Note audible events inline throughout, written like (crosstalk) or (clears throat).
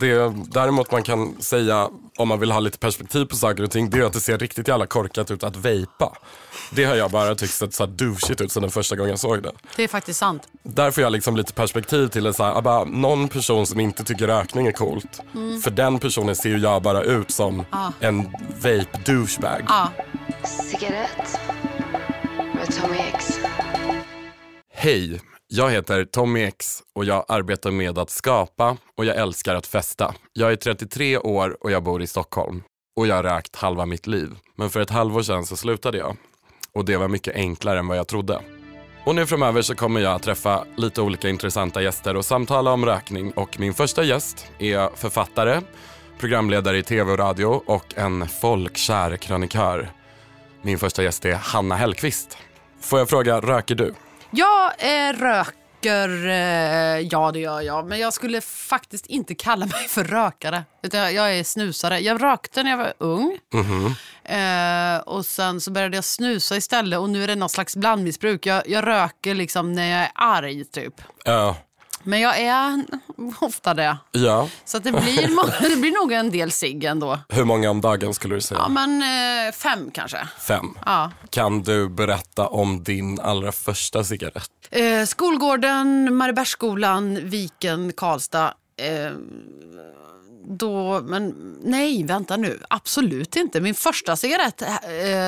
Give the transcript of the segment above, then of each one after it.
Det däremot man kan säga om man vill ha lite perspektiv på saker och ting, det är att det ser riktigt jävla korkat ut att vejpa. Det har jag bara tyckt sett så här douchigt ut sedan den första gången jag såg det. Det är faktiskt sant. Där får jag liksom lite perspektiv till det så här, bara, någon person som inte tycker rökning är coolt. För den personen ser ju jag bara ut som en vape douchebag. Ja. Cigarett med Tommy X. Hej, jag heter Tommy X och jag arbetar med att skapa och jag älskar att festa. Jag är 33 år och jag bor i Stockholm. Och jag har rökt halva mitt liv. Men för ett halvår sedan så slutade jag. Och det var mycket enklare än vad jag trodde. Och nu framöver så kommer jag att träffa lite olika intressanta gäster och samtala om rökning. Och min första gäst är författare, programledare i tv och radio och en folkkär krönikör. Min första gäst är Hanna Hellqvist. Får jag fråga, röker du? Jag eh, röker, eh, ja det gör jag, men jag skulle faktiskt inte kalla mig för rökare. Utan jag, är snusare. Jag rökte när jag var ung. Eh, och sen så började jag snusa istället och nu är det någon slags blandmissbruk. Jag, jag röker liksom när jag är arg typ. Ja. Men jag är ofta det. ja. Så det, blir, (laughs) må- det blir nog en del cigg ändå. Hur många om dagen skulle du säga? Ja men eh, fem kanske. Fem. Ja. Kan du berätta om din allra första cigarett? Eh, skolgården, Mariebergsskolan, Viken, Karlstad. Eh, då, men nej, vänta nu. Absolut inte. Min första cigarett eh,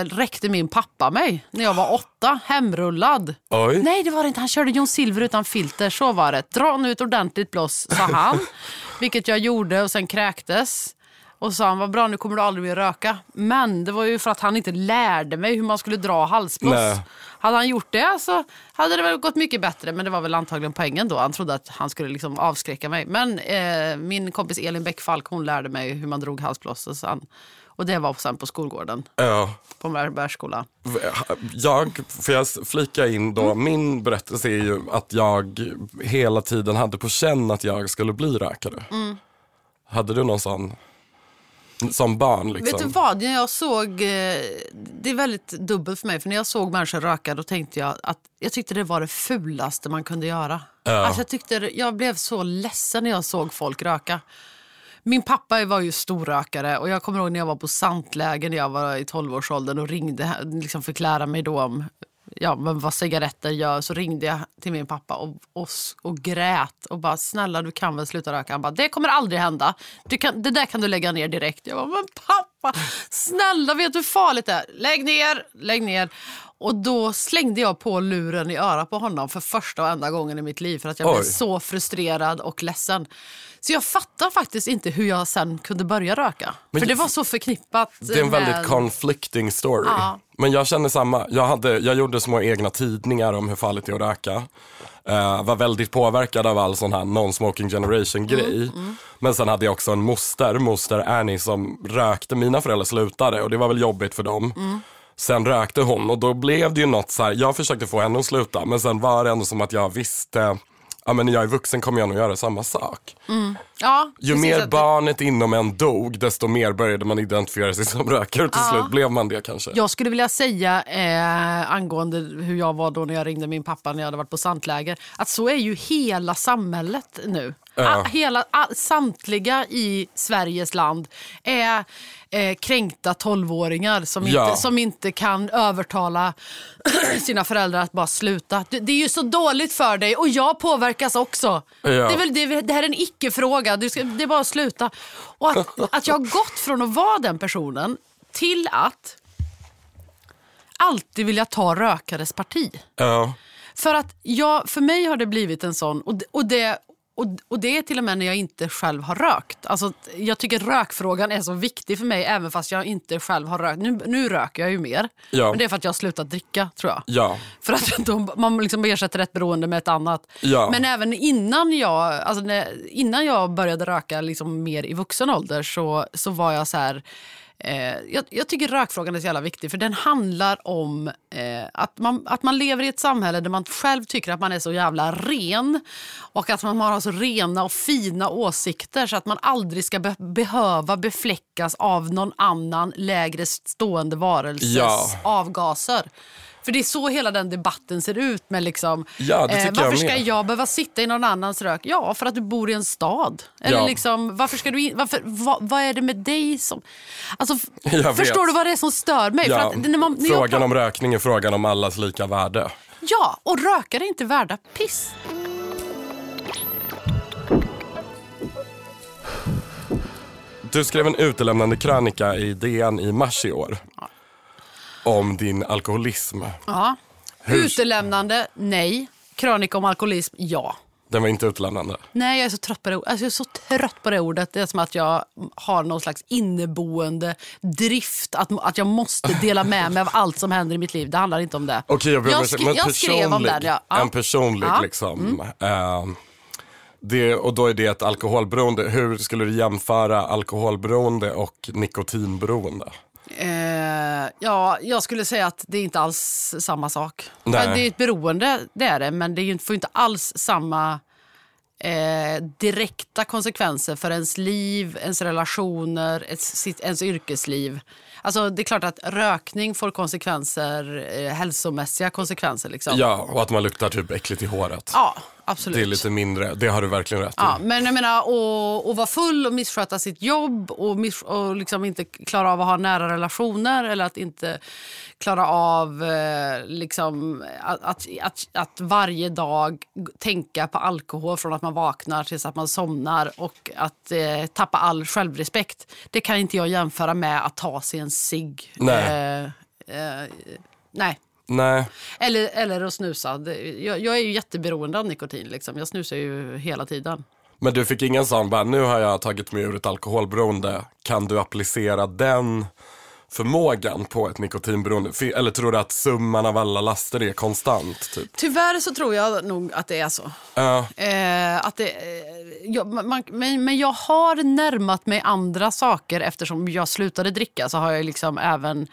räckte min pappa mig när jag var åtta, hemrullad. Oj. Nej, det var det inte. Han körde John Silver utan filter. Så var det. Dra nu ett ordentligt blås, sa han. (laughs) Vilket jag gjorde och sen kräktes. Och sa han, vad bra nu kommer du aldrig mer röka. Men det var ju för att han inte lärde mig hur man skulle dra halsblås. Nej. Hade han gjort det så hade det väl gått mycket bättre. Men det var väl antagligen poängen då. Han trodde att han skulle liksom avskräcka mig. Men eh, min kompis Elin Bäckfalk hon lärde mig hur man drog halsblås. Och, sen, och det var sen på skolgården Ja. på Mariebergsskolan. Jag, får jag flika in då, min berättelse är ju att jag hela tiden hade på känn att jag skulle bli rökare. Hade du någon sån, som barn liksom? Vet du vad, när jag såg, eh, det är väldigt dubbelt för mig, för när jag såg människor röka då tänkte jag att jag tyckte det var det fulaste man kunde göra. Alltså jag, tyckte, jag blev så ledsen när jag såg folk röka. Min pappa var ju storrökare och jag kommer ihåg när jag var på santläger när jag var i 12-årsåldern och ringde, liksom fick lära mig då om ja, men vad cigaretter gör. Så ringde jag till min pappa och, och, och grät och bara snälla du kan väl sluta röka. Han bara det kommer aldrig hända. Du kan, det där kan du lägga ner direkt. Jag bara men pappa snälla vet du hur farligt det är? Lägg ner, lägg ner. Och då slängde jag på luren i örat på honom för första och enda gången i mitt liv för att jag blev Oj. så frustrerad och ledsen. Så jag fattar faktiskt inte hur jag sen kunde börja röka. Men för det var så förknippat. Det är en med- väldigt conflicting story. Ja. Men jag känner samma. Jag, hade, jag gjorde små egna tidningar om hur farligt det är att röka. Eh, var väldigt påverkad av all sån här non-smoking generation grej. Men sen hade jag också en moster, moster Annie, som rökte. Mina föräldrar slutade och det var väl jobbigt för dem. Sen rökte hon och då blev det ju något så här, jag försökte få henne att sluta men sen var det ändå som att jag visste, ja men när jag är vuxen kommer jag nog göra samma sak. Ja, Ju mer barnet inom en dog, desto mer började man identifiera sig som rökare och till slut blev man det kanske. Jag skulle vilja säga eh, angående hur jag var då när jag ringde min pappa när jag hade varit på santläger. Att så är ju hela samhället nu. A, hela, a, samtliga i Sveriges land är eh, kränkta tolvåringar som, Ja. inte, som inte kan övertala (clears throat) sina föräldrar att bara sluta. Det, det är ju så dåligt för dig och jag påverkas också. Ja. Det, är väl, det, det här är en icke-fråga. Du ska, det är bara att sluta. Och att, (laughs) att jag har gått från att vara den personen till att alltid vilja ta rökares parti. Ja. För att jag, för mig har det blivit en sån, och det, och det, och, och det är till och med när jag inte själv har rökt. Alltså, jag tycker rökfrågan är så viktig för mig även fast jag inte själv har rökt. Nu, nu röker jag ju mer, Ja. men det är för att jag har slutat dricka tror jag. Ja. För att (laughs) då, man liksom ersätter ett beroende med ett annat. Ja. Men även innan jag, alltså när, innan jag började röka liksom mer i vuxen ålder så, så var jag så här... Eh, jag, jag tycker rökfrågan är så jävla viktig för den handlar om eh, att, man, att man lever i ett samhälle där man själv tycker att man är så jävla ren och att man har så rena och fina åsikter så att man aldrig ska be- behöva befläckas av någon annan lägre stående varelses Ja. avgaser. För det är så hela den debatten ser ut. Med liksom, Ja, det tycker jag varför ska jag behöva sitta i någon annans rök? Ja, för att du bor i en stad. Eller Ja. liksom, varför ska du in, varför, vad, vad är det med dig som... Alltså, (laughs) förstår du vad det är som stör mig? Ja, att när man, när frågan pra- om rökning är frågan om allas lika värde. Ja, och rökare är inte värda piss. Du skrev en utelämnande krönika i DN i mars i år. Om din alkoholism. Ja. Hur- Utelämnande, nej. Krönika om alkoholism, ja. Den var inte utelämnande. Nej, jag är så trött på det, alltså, jag är så trött på det ordet. Det är som att jag har någon slags inneboende drift. Att, att jag måste dela med mig av (laughs) allt som händer i mitt liv. Det handlar inte om det. Okej, jag, jag, skri- men jag skrev om den. Ja. En personlig Ja. Mm. liksom. eh, det, och då är det ett alkoholberoende. Hur skulle du jämföra alkoholberoende och nikotinberoende? Eh, ja, jag skulle säga att det är inte alls samma sak. Nej. Det är ett beroende, det är det, men det får inte alls samma eh, direkta konsekvenser för ens liv, ens relationer, ens, ens yrkesliv. Alltså, det är klart att rökning får konsekvenser, eh, hälsomässiga konsekvenser. Liksom. Ja, och att man luktar typ äckligt i håret. Ja, absolut. Det är lite mindre, det har du verkligen rätt Ja, i. men jag menar att att vara full och missköta sitt jobb och, miss, och liksom inte klara av att ha nära relationer eller att inte klara av eh, liksom, att, att, att, att varje dag tänka på alkohol från att man vaknar tills att man somnar och att eh, tappa all självrespekt. Det kan inte jag jämföra med att ta sig en cigg. Nej. Eh, eh, nej. Nej, Eller, eller att snusa. Jag, jag är ju jätteberoende av nikotin. Liksom. Jag snusar ju hela tiden. men du fick ingen sån, bara, nu har jag tagit mig ur ett alkoholberoende. Kan du applicera den förmågan på ett nikotinberoende? Eller tror du att summan av alla laster är konstant? Typ? Tyvärr så tror jag nog att det är så. Ja, Eh, att det, eh, jag, man, men, men jag har närmat mig andra saker eftersom jag slutade dricka så har jag liksom även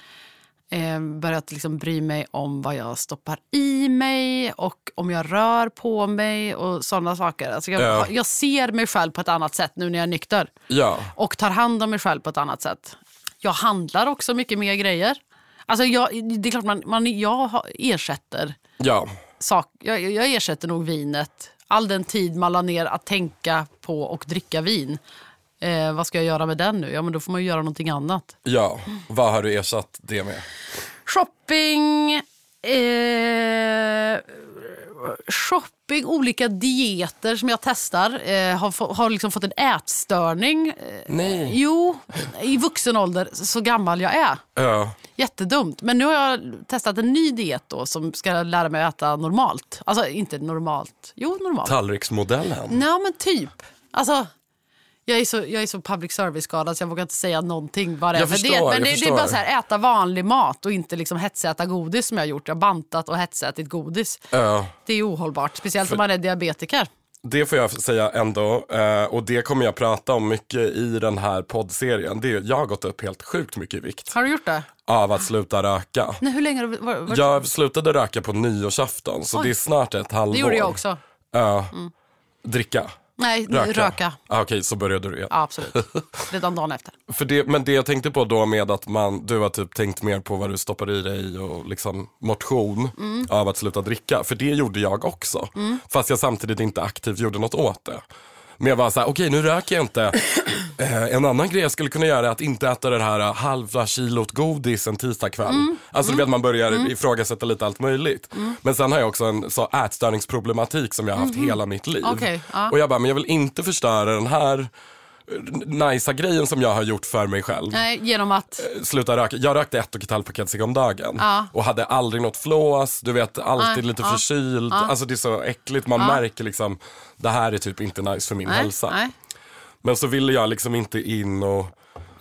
eh, börjat liksom bry mig om vad jag stoppar i mig och om jag rör på mig och sådana saker. Alltså jag, Ja. jag ser mig själv på ett annat sätt nu när jag är nykter ja. och tar hand om mig själv på ett annat sätt. Jag handlar också mycket mer grejer. Alltså jag, det är klart man, man, jag ersätter ja. sak, jag, jag ersätter nog vinet. All den tid man la ner att tänka på och dricka vin. Eh, vad ska jag göra med den nu? Ja, men då får man ju göra någonting annat. Ja, vad har du ersatt det med? Shopping, eh, shopping, olika dieter som jag testar. Eh, har har liksom fått en ätstörning. Eh, Nej. Jo, i vuxen ålder, så gammal jag är. Ja, Jättedumt. Men nu har jag testat en ny diet då som ska lära mig att äta normalt. Alltså inte normalt. Jo, normalt. tallriksmodellen. Nej, men typ. Alltså, jag är så, jag är så public service-skadad så jag vågar inte säga någonting det är Jag för förstår, diet. Men det, det är bara så här, äta vanlig mat och inte liksom hetsäta godis som jag har gjort. Jag har bantat och hetsätit godis. Ja. Det är ohållbart, speciellt om man är diabetiker. Det får jag säga ändå, eh, och det kommer jag prata om mycket i den här poddserien. Det är, jag har gått upp helt sjukt mycket i vikt Har du gjort det? av att sluta röka. Nej, hur länge var, var, Jag slutade röka på nyårsafton, så Oj. det är snart ett halvår. Det gjorde jag också. Mm. Ja. Dricka? Nej, Röka? röka. Ah, Okej, så började du igen. Ja, absolut. (laughs) Redan dagen efter. För det, men det jag tänkte på då med att man, du har typ tänkt mer på vad du stoppar i dig och liksom motion Mm. av att sluta dricka. För det gjorde jag också. Fast jag samtidigt inte aktivt gjorde något åt det. Men jag var så här, okej nu röker jag inte. Eh, en annan grej jag skulle kunna göra är att inte äta det här eh, halva kilot godis en tisdagkväll. Mm. Alltså du vet man börjar ifrågasätta lite allt möjligt. Men sen har jag också en så ätstörningsproblematik som jag har haft hela mitt liv. Okej, ja. Och jag bara, men jag vill inte förstöra den här eh, nicea grejen som jag har gjort för mig själv. Nej, genom att... Sluta röka. Jag rökte ett och ett halvt paket cigg om dagen. Ja. Och hade aldrig något flås, du vet alltid lite ja. förkyld. Alltså det är så äckligt, man märker liksom, det här är typ inte nice för min Nej, hälsa. nej. Men så ville jag liksom inte in och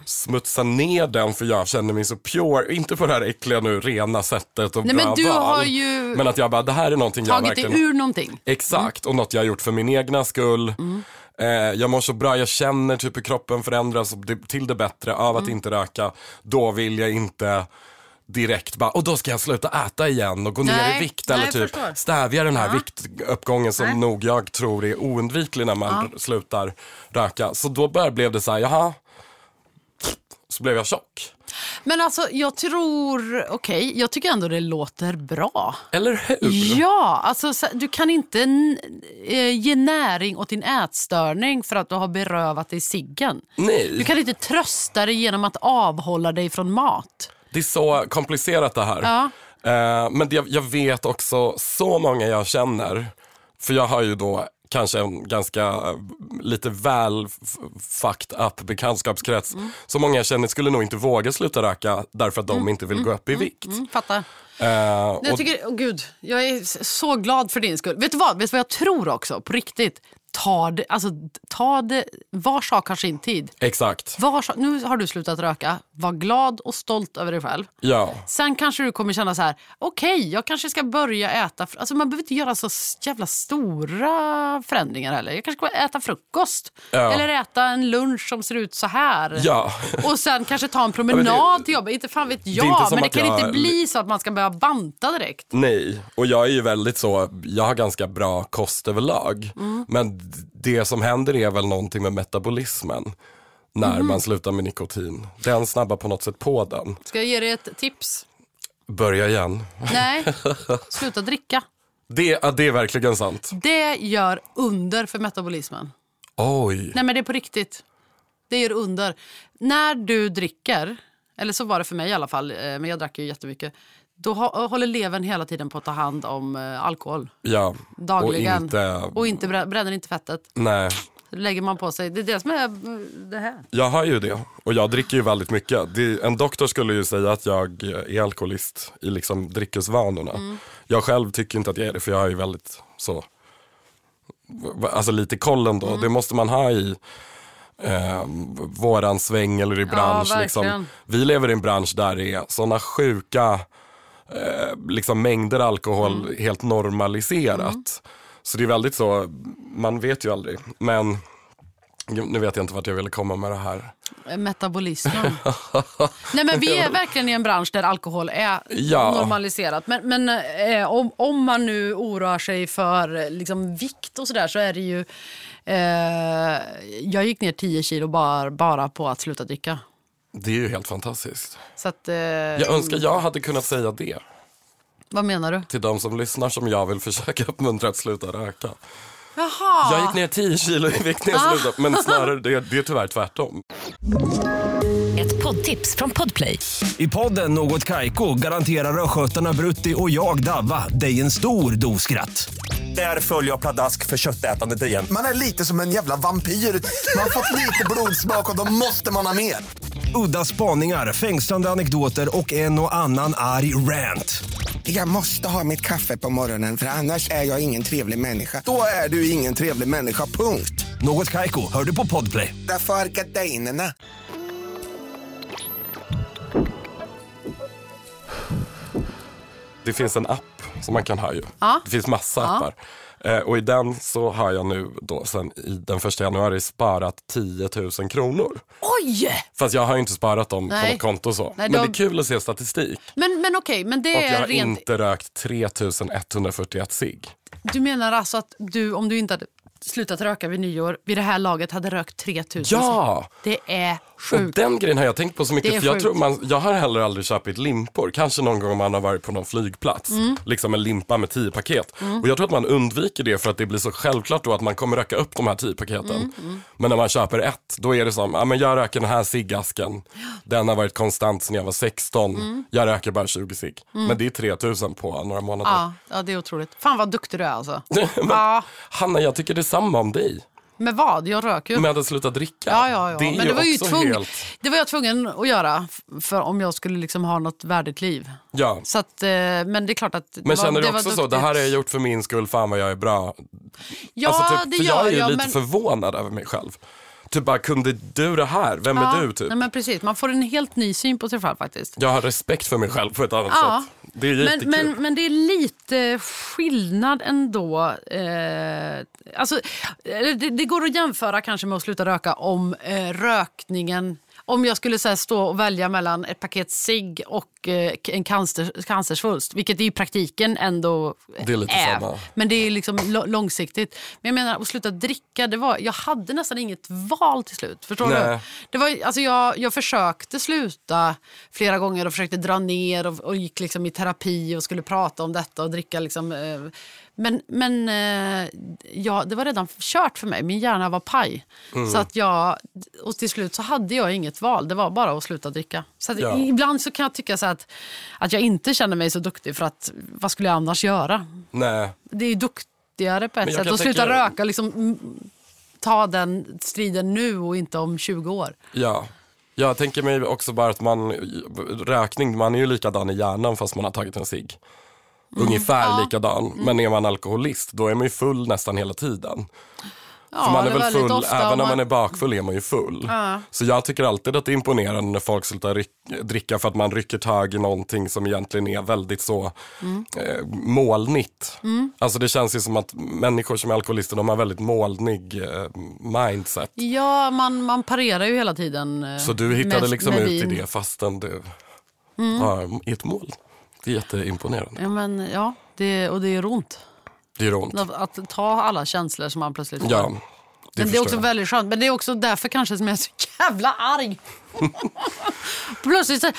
smutsa ner den för jag känner mig så pure, inte på det här äckliga nu rena sättet och Nej, men du val. har ju Men att jag bara, det här är någonting jag Tagit verkligen... dig ur någonting. Exakt, och något jag har gjort för min egna skull. Mm. Eh, jag mår så bra, jag känner typ hur kroppen förändras till det bättre av att Mm. inte röka. Då vill jag inte direkt bara, och då ska jag sluta äta igen och gå ner Nej, i vikt nej, eller typ förstår. stävja den här viktuppgången som Nej. nog jag tror är oundviklig när man slutar röka. Så då bara blev det så här, jaha, så blev jag tjock. Men alltså, jag tror... Okej, jag tycker ändå det låter bra. Eller hur? Ja, alltså så- du kan inte eh, ge näring åt din ätstörning för att du har berövat dig ciggen. Nej. Du kan inte trösta dig genom att avhålla dig från mat. Det är så komplicerat det här. Ja. Eh, men jag vet också så många jag känner, för jag har ju då kanske en ganska eh, lite väl fucked up bekantskapskrets. Mm. Så många jag känner skulle nog inte våga sluta röka därför att de inte vill gå upp i vikt. Mm, fattar. Eh, Jag tycker, åh gud, jag är så glad för din skull. Vet du vad, Vet du vad jag tror också, på riktigt? Ta det, alltså, ta det, var sak har sin tid. exakt, Var nu har du slutat röka, var glad och stolt över dig själv. ja. Sen kanske du kommer känna så här, okej, jag kanske ska börja äta. Alltså man behöver inte göra så jävla stora förändringar heller. Jag kanske ska äta frukost. Ja. Eller äta en lunch som ser ut så här. Ja. (laughs) Och sen kanske ta en men promenad det- till jobbet. Inte fan vet jag, som men det kan jag- inte bli så att man ska börja banta direkt. Nej, och jag är ju väldigt så, jag har ganska bra kost överlag. Mm. Men det som händer är väl någonting med metabolismen när Mm. man slutar med nikotin. Den snabbar på något sätt på den. Ska jag ge dig ett tips? Börja igen. Nej, (laughs) sluta dricka. Det, det är verkligen sant. Det gör under för metabolismen. Oj. Nej men det är på riktigt. Det gör under. När du dricker, eller så var det för mig i alla fall, eh, men jag drack ju jättemycket. Då hå- håller levern hela tiden på att ta hand om eh, alkohol. Ja. Dagligen. Och inte, Och inte brä- bränner inte fettet. nej. Det lägger man på sig. Det är det som är eh, det här. Jag har ju det. Och jag dricker ju väldigt mycket. Det, en doktor skulle ju säga att jag är alkoholist i liksom dryckesvanorna. Mm. Jag själv tycker inte att jag är det för jag är ju väldigt så, alltså lite koll ändå. Mm. Det måste man ha i eh, våran sväng eller i bransch. liksom. verkligen. Vi lever i en bransch där det är sådana sjuka eh, liksom mängder alkohol Mm. helt normaliserat. Så det är väldigt så, man vet ju aldrig. Men nu vet jag inte vart jag ville komma med det här. Eh, Metabolismen. (laughs) Nej men vi är verkligen i en bransch där alkohol är Ja. normaliserat. Men, men eh, om, om man nu oroar sig för eh, liksom, vikt och sådär så är det ju... Eh, jag gick ner 10 kilo bara, bara på att sluta dricka. Det är ju helt fantastiskt. Så att, eh, Jag önskar jag hade kunnat säga det Vad menar du? till de som lyssnar som jag vill försöka uppmuntra (laughs) att sluta röka. Jaha! Jag gick ner 10 kilo i vikt när jag Ah. slutade, men snarare det, det är tyvärr tvärtom. Ett poddtips från Podplay. I podden Något Kaiko garanterar östgötarna Brutti och jag, Davva, dig en stor dos skratt. Där följer jag pladask för köttätandet igen. Man är lite som en jävla vampyr. Man har fått lite blodsmak och då måste man ha mer. Udda spaningar, fängslande anekdoter och en och annan arg rant. Jag måste ha mitt kaffe på morgonen för annars är jag ingen trevlig människa. Då är du ingen trevlig människa, punkt. Något Kaiko, hör du på Podplay. Därför är gardinerna. Det finns en app som man kan ha ju. Ja. Det finns massa appar. Eh, och i den så har jag nu då sen i den första januari sparat 10 000 kronor. Oj! Fast jag har ju inte sparat dem på Nej. något konto så. Nej, men då- det är kul att se statistik. Men, men okej, men det Och jag är har rent... inte rökt 3 141 cigg. Du menar alltså att du, om du inte hade slutat röka vid nyår, vid det här laget hade rökt 3000? Ja! Det är Och sjukt. den grejen har jag tänkt på så Det mycket. För jag, tror man, jag har heller aldrig köpt limpor. Kanske någon gång om man har varit på någon flygplats. Mm. Liksom en limpa med tio paket. Och jag tror att man undviker det för att det blir så självklart då att man kommer röka upp de här tio paketen. Mm, Men när man köper ett, då är det som, ja men jag röker den här ciggasken. Den har varit konstant sedan jag var 16. Mm. Jag röker bara 20 cigg. Men det är 3000 på några månader. Ja, ja, det är otroligt. Fan vad duktig du är alltså. (laughs) Men, Ja. Hanna, jag tycker detsamma om dig. Med vad? Jag röker ju. Med att sluta dricka. Ja, ja, ja. Det Men det var, ju tvung... helt... det var jag tvungen att göra för om jag skulle liksom ha något värdigt liv. Ja. Så att, eh, men det är klart att... det Men var, känner du också så, det här har jag gjort för min skull, fan vad jag är bra. Ja, alltså, typ, det för gör jag är ju jag. lite men... förvånad över mig själv. Typ bara, kunde du det här? Vem ja, är du typ? Nej, men precis, man får en helt ny syn på sig själv faktiskt. Jag har respekt för mig själv på ett annat Ja. sätt. Det. Men, men, men det är lite skillnad ändå. Eh, alltså, eh, det, det går att jämföra kanske med att sluta röka om eh, rökningen om jag skulle här, stå och välja mellan ett paket cigg och eh, en cancer, cancersvulst, vilket i praktiken ändå Det är lite samma. Men det är liksom långsiktigt. Men jag menar, att sluta dricka, det var, jag hade nästan inget val till slut. Förstår Nej. du? Det var, alltså jag, jag försökte sluta flera gånger och försökte dra ner och, och gick liksom i terapi och skulle prata om detta och dricka. Liksom, eh, men men eh, ja, det var redan kört för mig. Min hjärna var paj. Mm. Så att jag, och till slut så hade jag inget val. Det var bara att sluta dricka. Så Ja. Ibland så kan jag tycka så att, att jag inte känner mig så duktig för att vad skulle jag annars göra? Nej. Det är ju duktigare på ett jag sätt att sluta tänka- röka. Liksom, ta den striden nu och inte om 20 år. Ja. Jag tänker mig också bara att man, rökning, man är ju likadan i hjärnan fast man har tagit en cigg. Mm. Ungefär likadan. Men är man alkoholist då är man ju full nästan hela tiden. Ja, För man är väl full, även om om man är bakfull är man ju full. Så jag tycker alltid att det är imponerande när folk slutar ryck, dricka för att man rycker tag i någonting som egentligen är väldigt så Mm. eh, molnigt. Alltså det känns ju som att människor som är alkoholister de har väldigt molnig eh, mindset. Ja, man, man parerar ju hela tiden. eh, Så du hittade med- liksom med ut i det fastän du Mm. har ett mål. Det är jätteimponerande. Ja, men, ja det, och det är ont. Det gör ont. Att, att ta alla känslor som man plötsligt får. Ja, det men det är också jag. väldigt skönt. Men det är också därför kanske som jag är så jävla arg. (laughs) plötsligt så...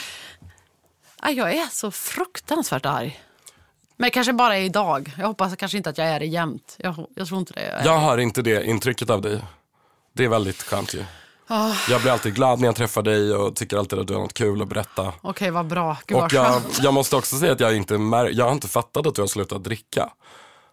Jag är så fruktansvärt arg. Men kanske bara idag. Jag hoppas kanske inte att jag är det jämt. Jag, jag tror inte det. Jag. Jag har inte det intrycket av dig. Det är väldigt skönt ju. Ah. Jag blir alltid glad när jag träffar dig och tycker alltid att du har något kul att berätta. Okej, vad bra. Gud, Och jag, jag måste också säga att jag inte jag har inte fattat att du har slutat dricka.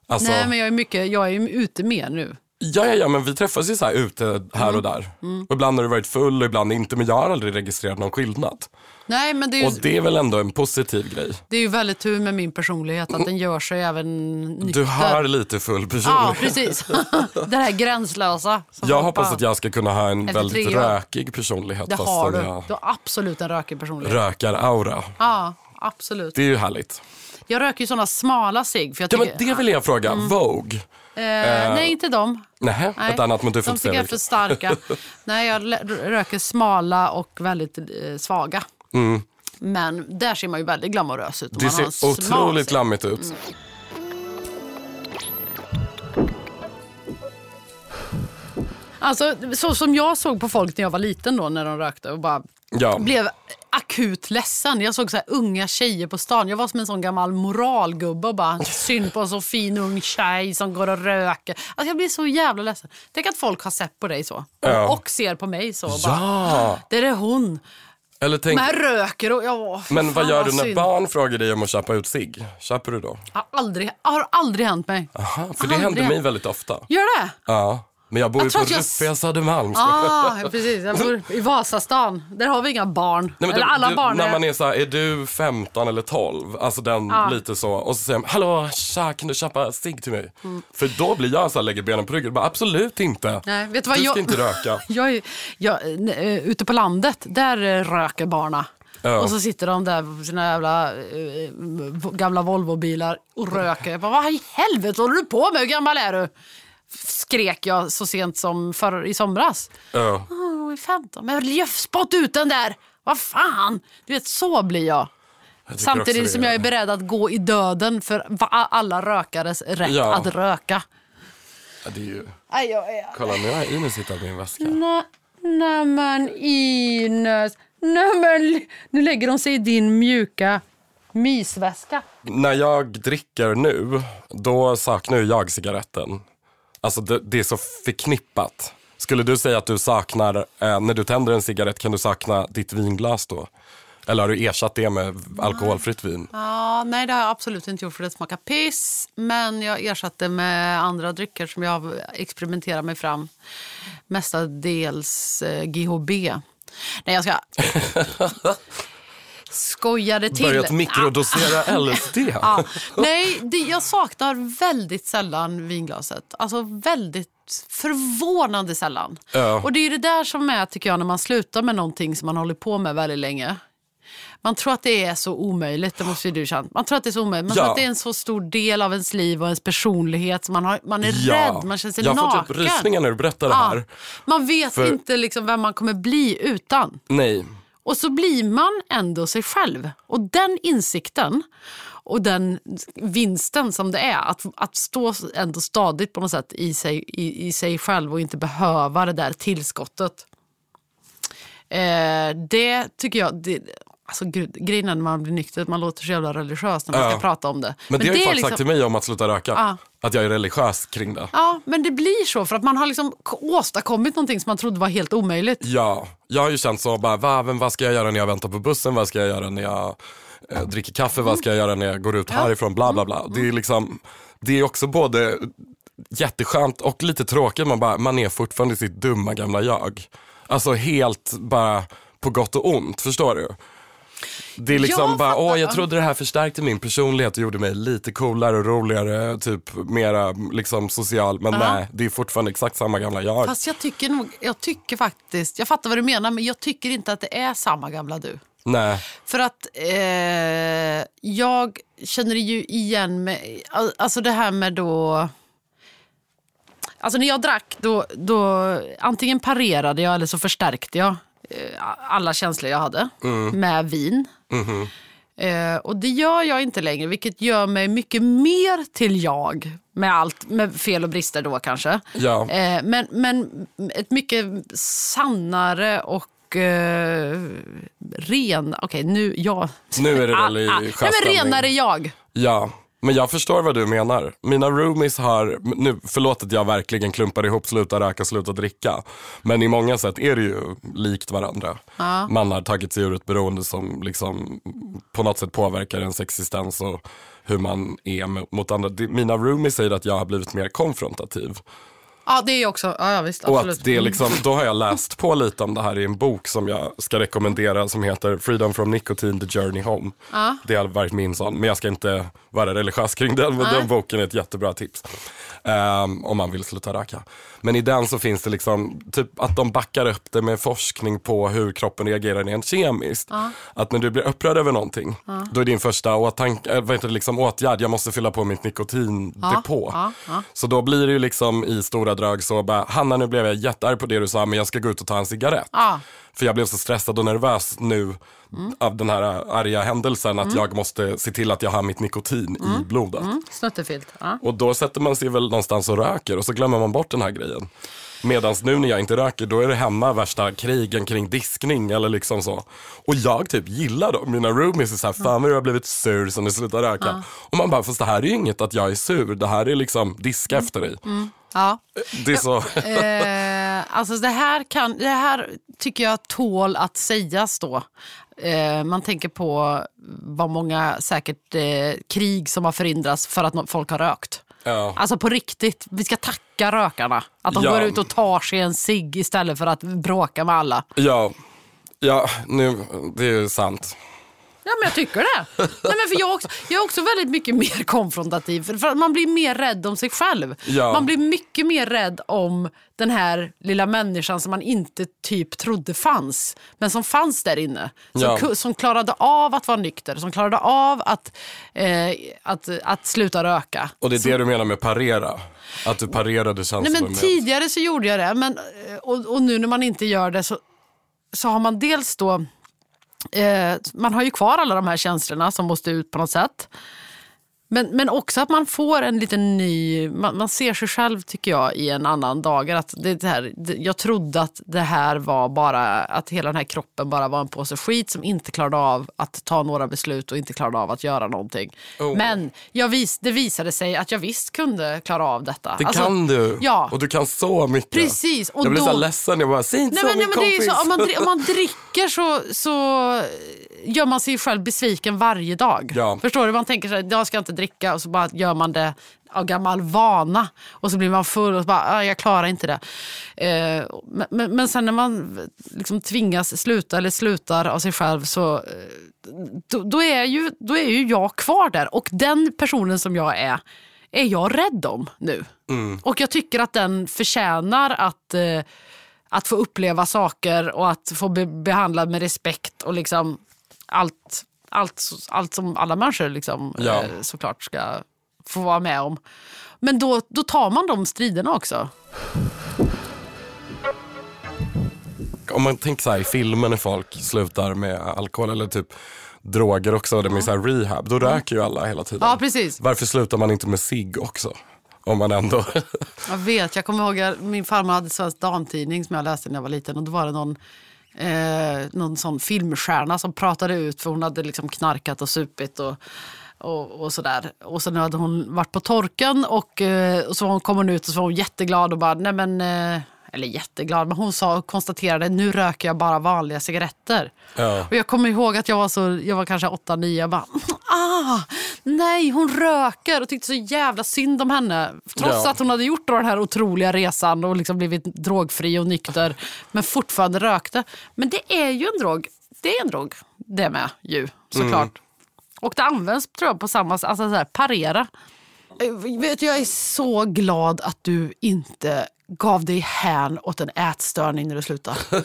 Alltså, Nej, men jag är, mycket, jag är ute mer nu. Ja, ja, ja, men vi träffas ju så här ute här Mm. och där. Och ibland har du varit full och ibland inte, men jag har aldrig registrerat någon skillnad. Nej, men det är ju, Och det är väl ändå en positiv grej. det är ju väldigt tur med min personlighet att den gör sig även nykter. Du har lite full Ja, personlighet. precis. (laughs) det här gränslösa. jag hoppas att jag ska kunna ha en väldigt rökig personlighet Det har du. jag Du har absolut en rökig personlighet. rökar-aura. Ja, absolut. Det är ju härligt. Jag röker ju såna smala cigg. Ja, men det vill jag fråga. Vogue. Eh, nej, inte dem. Nej, Nej, ett annat du får de tycker jag är för starka. (laughs) nej, jag röker smala och väldigt eh, svaga. Men där ser man ju väldigt glamorös ut. Mm. Det ser otroligt glammigt ut. Mm. Alltså, så som jag såg på folk när jag var liten då, när de rökte och bara Ja. blev akut ledsen. Jag såg så unga tjejer på stan. Jag var som en sån gammal moralgubbe och bara synd på en så fin ung tjej som går och röker. Alltså, jag blir så jävla ledsen. Tänk att folk har sett på dig så. Ja. Och ser på mig så. Och bara, Ja, det är hon. eller tänk, Men röker och... Ja, men vad gör du när synd. barn frågar dig om att köpa ut sig? Köper du då? Har aldrig, har aldrig hänt mig. Aha, för det Aldrig. händer mig väldigt ofta. Gör det? Ja, men jag bor ju Jag på jag- ruffiga Södermalm. Ah, ja, precis. Jag bor i Vasastan. Där har vi inga barn. Nej, men Eller du- alla du, barn När är... man är så här, är du 15 eller 12? Alltså den lite så. Och så säger man, hallå tja kan du köpa cigg till mig? För då blir jag så här, lägger benen på ryggen bara, absolut inte. Mm. Nej, vet du vad du ska jag- inte röka. (laughs) Jag, jag, eh, ute på landet, där eh, röker barna. Ja. Och så sitter de där på sina jävla eh, gamla Volvobilar och röker. Jag bara, vad i helvete håller du på med? Hur gammal är du? Skrek jag så sent som för, i somras. Ja. "Åh, jag är 15. Men jag spott ut den där! Vad fan! Du vet, så blir jag. Jag Samtidigt som jag är beredd att gå i döden för alla rökares rätt Ja. att röka. Ja, det är ju... Aj, jag är... Kolla nu har Ines hittat min väska. Nej, nej men Ines. Nej men, nu lägger de sig i din mjuka mysväska. När jag dricker nu, då saknar jag cigaretten. Alltså det, det är så förknippat. Skulle du säga att du saknar, eh, när du tänder en cigarett, kan du sakna ditt vinglas då? Eller har du ersatt det med alkoholfritt vin? Ja, nej, det har jag absolut inte gjort för det smakar piss. Men jag ersatte med andra drycker som jag har experimenterat mig fram. Mestadels eh, GHB. Nej, jag ska... (laughs) Skojade till. Börjat mikrodosera LSD? (laughs) Ja. Nej, det, jag saknar väldigt sällan vinglaset. Alltså väldigt förvånande sällan. Ja. Och det är det där som är, tycker jag, när man slutar med någonting som man håller på med väldigt länge. Man tror att det är så omöjligt, det måste ju du känna. Man tror att det är så omöjligt. Man Ja. tror att det är en så stor del av ens liv och ens personlighet. Man, har, man är rädd, man känner sig jag naken. får typ rysningar när du berättar det Ja. här. Man vet För- inte liksom vem man kommer bli utan. Nej. Och så blir man ändå sig själv. Och den insikten och den vinsten som det är att, att stå ändå stadigt på något sätt i sig, i, i sig själv och inte behöva det där tillskottet. Eh, det tycker jag... Det, alltså, gud, grejen är när man blir nykter, att man låter så jävla religiös när man Ja. ska prata om det. Men, det har ju folk liksom- sagt till mig om att sluta röka. Ja. Att jag är religiös kring det. Ja, men det blir så för att man har liksom åstadkommit någonting som man trodde var helt omöjligt. Ja, jag har ju känt så, bara, va, men vad ska jag göra när jag väntar på bussen? Vad ska jag göra när jag eh, dricker kaffe? Vad ska jag göra när jag går ut härifrån? Bla bla bla. Det är liksom, det är också både jätteskönt och lite tråkigt. Man, bara, man är fortfarande sitt dumma gamla jag. Alltså helt bara på gott och ont, förstår du? Det är liksom Jag bara, åh jag trodde det här förstärkte min personlighet och gjorde mig lite coolare och roligare, typ mera liksom social. Men nej, det är fortfarande exakt samma gamla jag. Fast jag tycker nog, jag tycker faktiskt, jag fattar vad du menar men jag tycker inte att det är samma gamla du. Nej. För att eh, jag känner ju igen mig, al- alltså det här med då... Alltså när jag drack, då, då antingen parerade jag eller så förstärkte jag alla känslor jag hade med vin. Eh, och det gör jag inte längre, vilket gör mig mycket mer till jag. Med allt, med fel och brister då kanske. Ja. Eh, men, men ett mycket sannare och eh, ren... Okej, nu... Ja. Nu är det väl i (laughs) Ah, ah. Nej, men renare jag. Ja, men jag förstår vad du menar. Mina roomies har, nu, förlåt att jag verkligen klumpar ihop sluta röka, sluta dricka. Men i många sätt är det ju likt varandra. Man har tagit sig ur ett beroende som liksom på något sätt påverkar ens existens och hur man är mot- andra. Mina roomies säger att jag har blivit mer konfrontativ. Ja, det är också... Ja, ja visst. Och Absolut. att det är liksom, då har jag läst på lite om det här i en bok som jag ska rekommendera som heter Freedom from Nicotine, The Journey Home. Det har varit min sån, men jag ska inte vara religiös kring den, men den boken är ett jättebra tips. Ehm, om man vill sluta röka. Men i den så finns det liksom, typ att de backar upp det med forskning på hur kroppen reagerar rent kemiskt. Att när du blir upprörd över någonting, då är din första åtank, äh, vad heter det, liksom, åtgärd, jag måste fylla på mitt nikotindepå. Ja, ja. Så då blir det ju liksom i stora drag så bara, Hanna nu blev jag jättearg på det du sa men jag ska gå ut och ta en cigarett. Ja. För jag blev så stressad och nervös nu av den här arga händelsen att jag måste se till att jag har mitt nikotin i blodet. Snuttefilt. Ja. Och då sätter man sig väl någonstans och röker och så glömmer man bort den här grejen. Medan nu när jag inte röker då är det hemma värsta krigen kring diskning eller liksom så. Och jag typ gillar dem. Mina roomies är såhär, fan vad du har blivit sur sen du slutade röka. Och man bara, fast det här är ju inget att jag är sur. Det här är liksom diska efter dig. Ja. Det är så. Eh, alltså det här, kan, det här tycker jag tål att sägas då. Eh, man tänker på vad många säkert eh, krig som har förhindrats för att nå- folk har rökt. Ja. Alltså på riktigt, vi ska tacka rökarna. Att de Ja. går ut och tar sig en cigg istället för att bråka med alla. Ja, ja nu, det är sant. Ja, men jag tycker det. Nej, men för jag, är också, jag är också väldigt mycket mer (laughs) konfrontativ. För, för man blir mer rädd om sig själv. Ja. Man blir mycket mer rädd om den här lilla människan som man inte typ trodde fanns. Men som fanns där inne. Som, Ja. som klarade av att vara nykter. Som klarade av att, eh, att, att sluta röka. Och det är det du menar med parera? Att du parerade Nej, men tidigare så gjorde jag det. Men, eh, och, och nu när man inte gör det så, så har man dels då... Eh, man har ju kvar alla de här känslorna som måste ut på något sätt. Men, men också att man får en liten ny... Man, man ser sig själv, tycker jag, i en annan dager. Att det, det här, det, jag trodde att det här var bara... Att hela den här kroppen bara var en påse skit som inte klarade av att ta några beslut och inte klarade av att göra någonting. Oh. Men jag vis, det visade sig att jag visst kunde klara av detta. Det Alltså, kan du. Ja. Och du kan så mycket. Precis, och jag blir då- så ledsen. Jag bara, säg inte Nej, så nej, min kompis. så, om, man, om man dricker så, så gör man sig själv besviken varje dag. Ja. Förstår du? Man tänker så här, jag ska inte dricka och så bara gör man det av gammal vana. Och så blir man full och så bara, "Ah, jag klarar inte det. Eh, men, men, sen när man liksom tvingas sluta eller slutar av sig själv så eh, då, då, är ju, då är ju jag kvar där. Och den personen som jag är, är jag rädd om nu. Och jag tycker att den förtjänar att, eh, att få uppleva saker och att få bli behandlad med respekt och liksom allt, allt, allt som alla människor liksom, Ja. eh, såklart ska få vara med om. Men då, då tar man de striderna också. Om man tänker så här i filmer när folk slutar med alkohol eller typ droger också, det med så här rehab, då röker ju alla hela tiden. Ja, precis. Varför slutar man inte med cigg också? Om man ändå... Jag vet, jag kommer ihåg att min farmor hade Svensk Damtidning som jag läste när jag var liten och då var det någon, eh, någon sån filmstjärna som pratade ut för hon hade liksom knarkat och supit och, och, och sådär. Och sen hade hon varit på torken och, eh, och så kom hon ut och så var hon jätteglad och bara, nej men, eh, eller jätteglad, men hon sa och konstaterade, nu röker jag bara vanliga cigaretter. Ja. Och jag kommer ihåg att jag var, så, jag var kanske 8-9 jag bara, ah, nej hon röker och tyckte så jävla synd om henne. Trots Ja. att hon hade gjort då den här otroliga resan och liksom blivit drogfri och nykter men fortfarande rökte. Men det är ju en drog. Det är en drog det med ju såklart. Och det används tror jag på samma sätt, alltså så här, parera. Eh, Vet jag är så glad att du inte gav dig hän åt en ätstörning när du slutade. (laughs)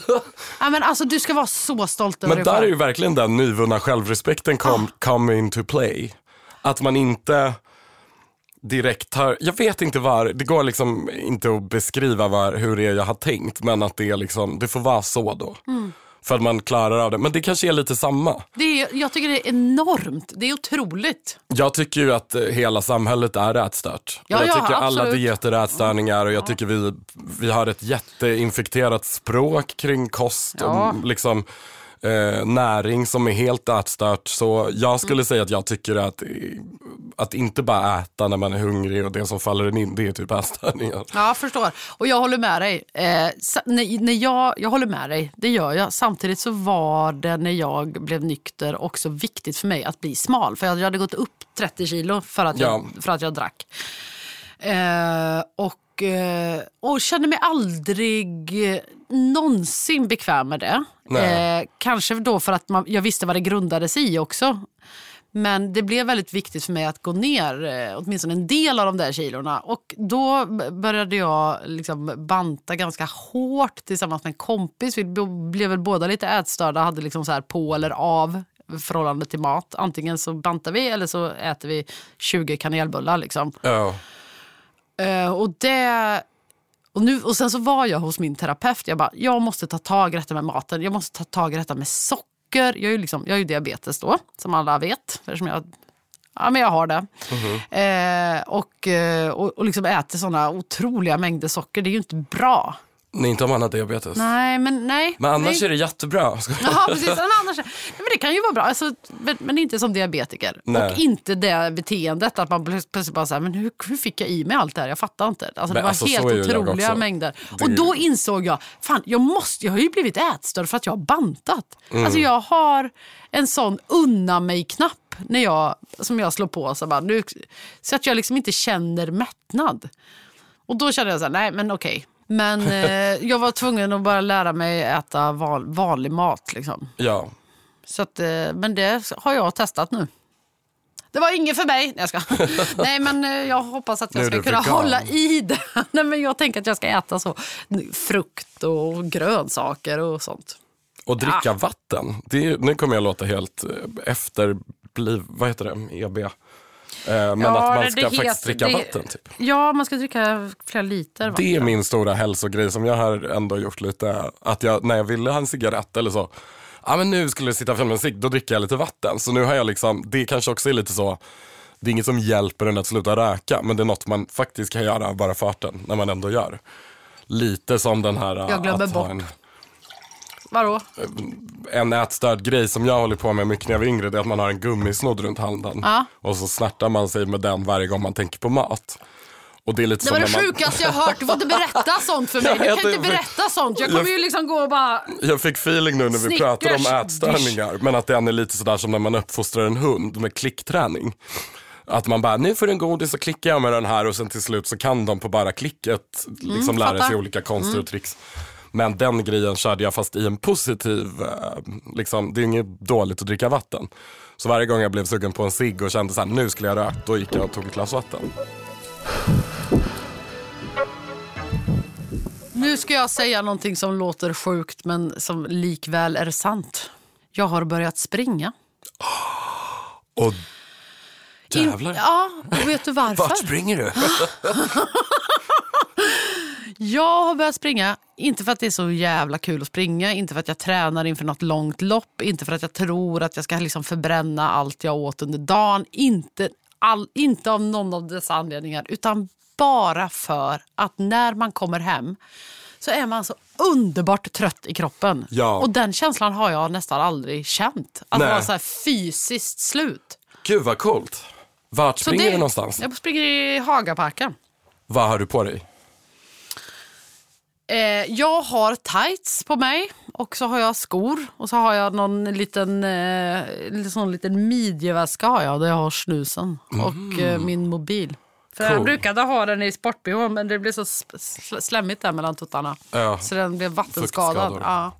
ja, men alltså, du ska vara så stolt över Men dig där är ju verkligen den nyvunna självrespekten kom, come into play. Att man inte direkt har, jag vet inte var, det går liksom inte att beskriva var, hur det är jag har tänkt, men att det är liksom, det får vara så då. Mm. För att man klarar av det. Men det kanske är lite samma. Det är, jag tycker det är enormt. Det är otroligt. Jag tycker ju att eh, hela samhället är ätstört. Ja, jag ja, tycker alla absolut. dieter är ätstörningar och jag tycker vi, vi har ett jätteinfekterat språk kring kost Ja. och liksom, eh, näring som är helt ätstört. Så jag skulle säga att jag tycker att, att inte bara äta när man är hungrig och det som faller en in, det är typ ätstörningar. Ja, förstår. Och jag håller med dig. Eh, när, när jag, jag håller med dig, det gör jag. Samtidigt så var det när jag blev nykter också viktigt för mig att bli smal. För jag hade gått upp 30 kilo för att jag, Ja. för att jag drack. Eh, och, eh, och kände mig aldrig eh, någonsin bekväm med det. Eh, kanske då för att man, jag visste vad det grundades i också. Men det blev väldigt viktigt för mig att gå ner eh, åtminstone en del av de där kilorna. Och då började jag liksom banta ganska hårt tillsammans med en kompis. Vi blev väl båda lite ätstörda, hade liksom så här på eller av förhållande till mat. Antingen så bantar vi eller så äter vi 20 kanelbullar. Liksom. Ja. Eh, och, det, och, nu, och sen så var jag hos min terapeut. Jag bara, jag måste ta tag i detta med maten. Jag måste ta tag i detta med socker. Jag är ju, liksom, jag är ju diabetes då, som alla vet. Eftersom jag, ja, men jag har det. Eh, och, eh, och, och liksom äter såna otroliga mängder socker. Det är ju inte bra. Nej, inte om man har diabetes. Nej, men nej. Men annars nej. är det jättebra. Ja, precis. Men, annars, nej, men det kan ju vara bra, alltså, men, men inte som diabetiker. Nej. Och inte det beteendet att man plöts- plötsligt bara så här, men hur, hur fick jag i mig allt det här? Jag fattar inte. Alltså, det var alltså, så helt otroliga mängder. Det- Och då insåg jag, fan jag, måste, jag har ju blivit ätstörd för att jag har bantat. Mm. Alltså jag har en sån unna mig-knapp när jag, som jag slår på så, bara, nu, så att jag liksom inte känner mättnad. Och då kände jag så här, nej men okej. Men eh, jag var tvungen att bara lära mig äta val, vanlig mat. Liksom. Ja. Så att, eh, men det har jag testat nu. Det var inget för mig. Nej, jag, ska. (laughs) Nej men eh, jag hoppas att Nu jag är ska du kunna vegan. hålla i det. (laughs) Nej, men jag tänker att jag ska äta så frukt och grönsaker och sånt. Och dricka vatten. Det är, nu kommer jag låta helt eh, efterbliv, vad heter det, EB. Eh, Men Ja, att man ska faktiskt dricka det- vatten. Typ. Ja, man ska dricka flera liter vatten. Det är min stora hälsogrej som jag har ändå gjort lite, att jag, när jag ville ha en cigarett eller så, ja men nu skulle jag sitta med en cigg, då dricker jag lite vatten. Så nu har jag liksom, det kanske också är lite så, det är inget som hjälper en att sluta röka, men det är något man faktiskt kan göra bara farten, när man ändå gör. Lite som den här Jag glömmer bort. en, Vadå? en ätstörd grej som jag håller på med mycket när jag var yngre, det är att man har en gummisnodd runt handen. Ja. Och så snärtar man sig med den varje gång man tänker på mat. Och det är lite Det var det man... sjukaste jag har hört. Du får inte (laughs) berätta sånt för mig. Du Jag kan inte berätta sånt. Jag kommer ju liksom gå och bara... Jag fick feeling nu när vi Snickers, pratar om ätstörningar, men att den är lite sådär som när man uppfostrar en hund med klickträning. Att man bara, nu får du en godis och klickar jag med den här och sen till slut så kan de på bara klicket liksom lära fattar. sig olika konster och tricks. Men den grejen körde jag fast i en positiv, eh, liksom, det är inget dåligt att dricka vatten. Så varje gång jag blev sugen på en cigg och kände så här, nu skulle jag röka, då gick jag och tog ett glas vatten. Nu ska jag säga någonting som låter sjukt men som likväl är sant. Jag har börjat springa. Och In- jävlar. Ja, och vet du varför? Vart springer du? (laughs) Jag har börjat springa, inte för att det är så jävla kul att springa, inte för att jag tränar inför något långt lopp, inte för att jag tror att jag ska liksom förbränna allt jag åt under dagen. Inte, all, inte av någon av dessa anledningar, utan bara för att när man kommer hem så är man så underbart trött i kroppen. Ja. Och den känslan har jag nästan aldrig känt. Att vara så fysiskt slut. Gud vad coolt. Vart Så springer det- du någonstans? Jag springer i Hagaparken. Vad har du på dig? Eh, jag har tights på mig och så har jag skor och så har jag någon liten, eh, sån liten midjeväska har jag, där jag har snusen och eh, min mobil. För jag Cool. brukade ha den i sport men det blev så sl- slemmigt där mellan tuttarna. Ja. Så den blev vattenskadad. Ja.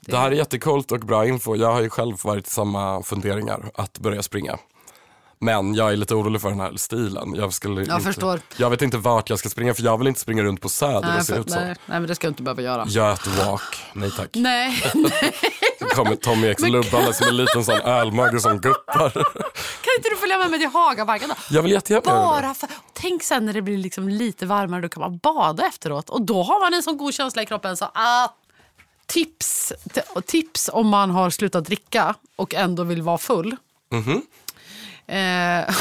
Det här är jättekult och bra info. Jag har ju själv varit i samma funderingar att börja springa. Men jag är lite orolig för den här stilen. Jag, skulle Jag inte, förstår. Jag vet inte vart jag ska springa för jag vill inte springa runt på Söder Nej, och se för, ut så. nej, nej, men det ska jag inte behöva göra. Götwalk, nej tack. (laughs) Nej, (laughs) Så kommer Tommy X lubbande som en liten sån ölmagge som guppar. (laughs) kan inte du följa med mig till Hagaparken då? Jag vill jättegärna. Bara för, tänk sen när det blir liksom lite varmare, då kan man bada efteråt. Och då har man en sån god känsla i kroppen. Så, ah, tips, tips om man har slutat dricka och ändå vill vara full. Mhm. Eh, (laughs)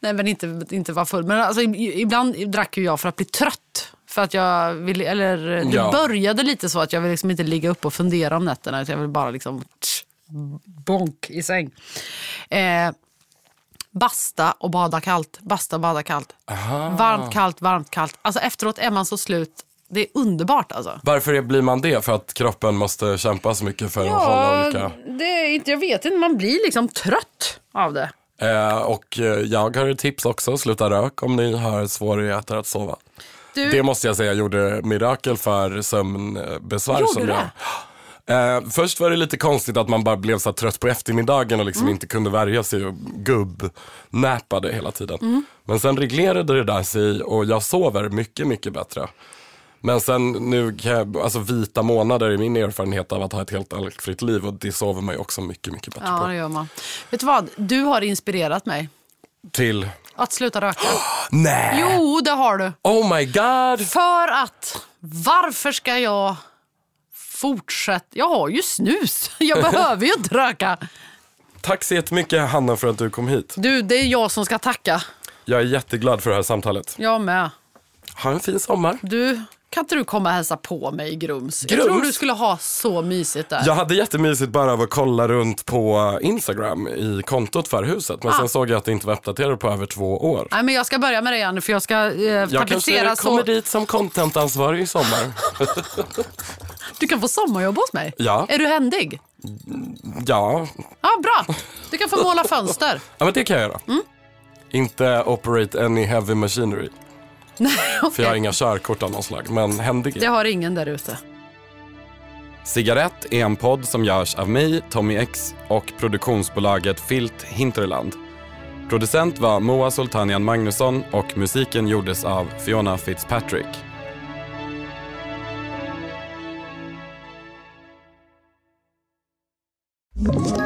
nej men inte, inte vara full. Men alltså, ibland drack ju jag för att bli trött. För att jag vill, eller det Ja. började lite så att jag vill liksom inte ligga upp och fundera om nätterna. Utan jag vill bara liksom tsch, bonk i säng. Eh, basta och bada kallt. Basta och bada kallt. Varmt, kallt, varmt, kallt. Alltså efteråt är man så slut. Det är underbart alltså. Varför blir man det? För att kroppen måste kämpa så mycket för att hålla olika... det är inte, jag vet inte. Man blir liksom trött av det. Eh, och eh, jag har ett tips också, sluta rök om ni har svårigheter att sova. Du, Det måste jag säga gjorde mirakel för sömnbesvär. Gjorde som det? jag. Eh, först var det lite konstigt att man bara blev så trött på eftermiddagen och liksom Mm. inte kunde värja sig och gubb-näpade hela tiden. Mm. Men sen reglerade det där sig och jag sover mycket, mycket bättre. Men sen nu, kan jag, alltså vita månader är min erfarenhet av att ha ett helt alkfritt liv och det sover man ju också mycket, mycket bättre Ja, på. det gör man. Vet du vad? Du har inspirerat mig Till, att sluta röka. (gasps) nej! Jo, det har du. Oh my god! För att, varför ska jag fortsätta? Jag har ju snus. (laughs) Jag behöver ju inte röka. Tack så jättemycket Hanna för att du kom hit. Du, det är jag som ska tacka. Jag är jätteglad för det här samtalet. Jag med. Ha en fin sommar. Du, kan inte du komma och hälsa på mig i Grums? Jag Grums? tror du skulle ha så mysigt där. Jag hade jättemysigt bara av att kolla runt på Instagram i kontot för huset. Men Ah. sen såg jag att det inte var uppdaterat på över två år. Nej, men jag ska börja med det igen för jag ska eh, Jag tapetsera kommer så... dit som contentansvarig i sommar. (laughs) Du kan få sommarjobb hos mig. Ja. Är du händig? ja. Ja, bra. Du kan få måla fönster. ja, men det kan jag göra. Mm. Inte operate any heavy machinery. (laughs) Nej, För jag har inga körkort av någon slag. Men händig Det har ingen där ute. Cigarett är en podd som görs av mig, Tommy X och produktionsbolaget Filt Hinterland. Producent var Moa Sultanian Magnusson och musiken gjordes av Fiona Fitzpatrick. Ett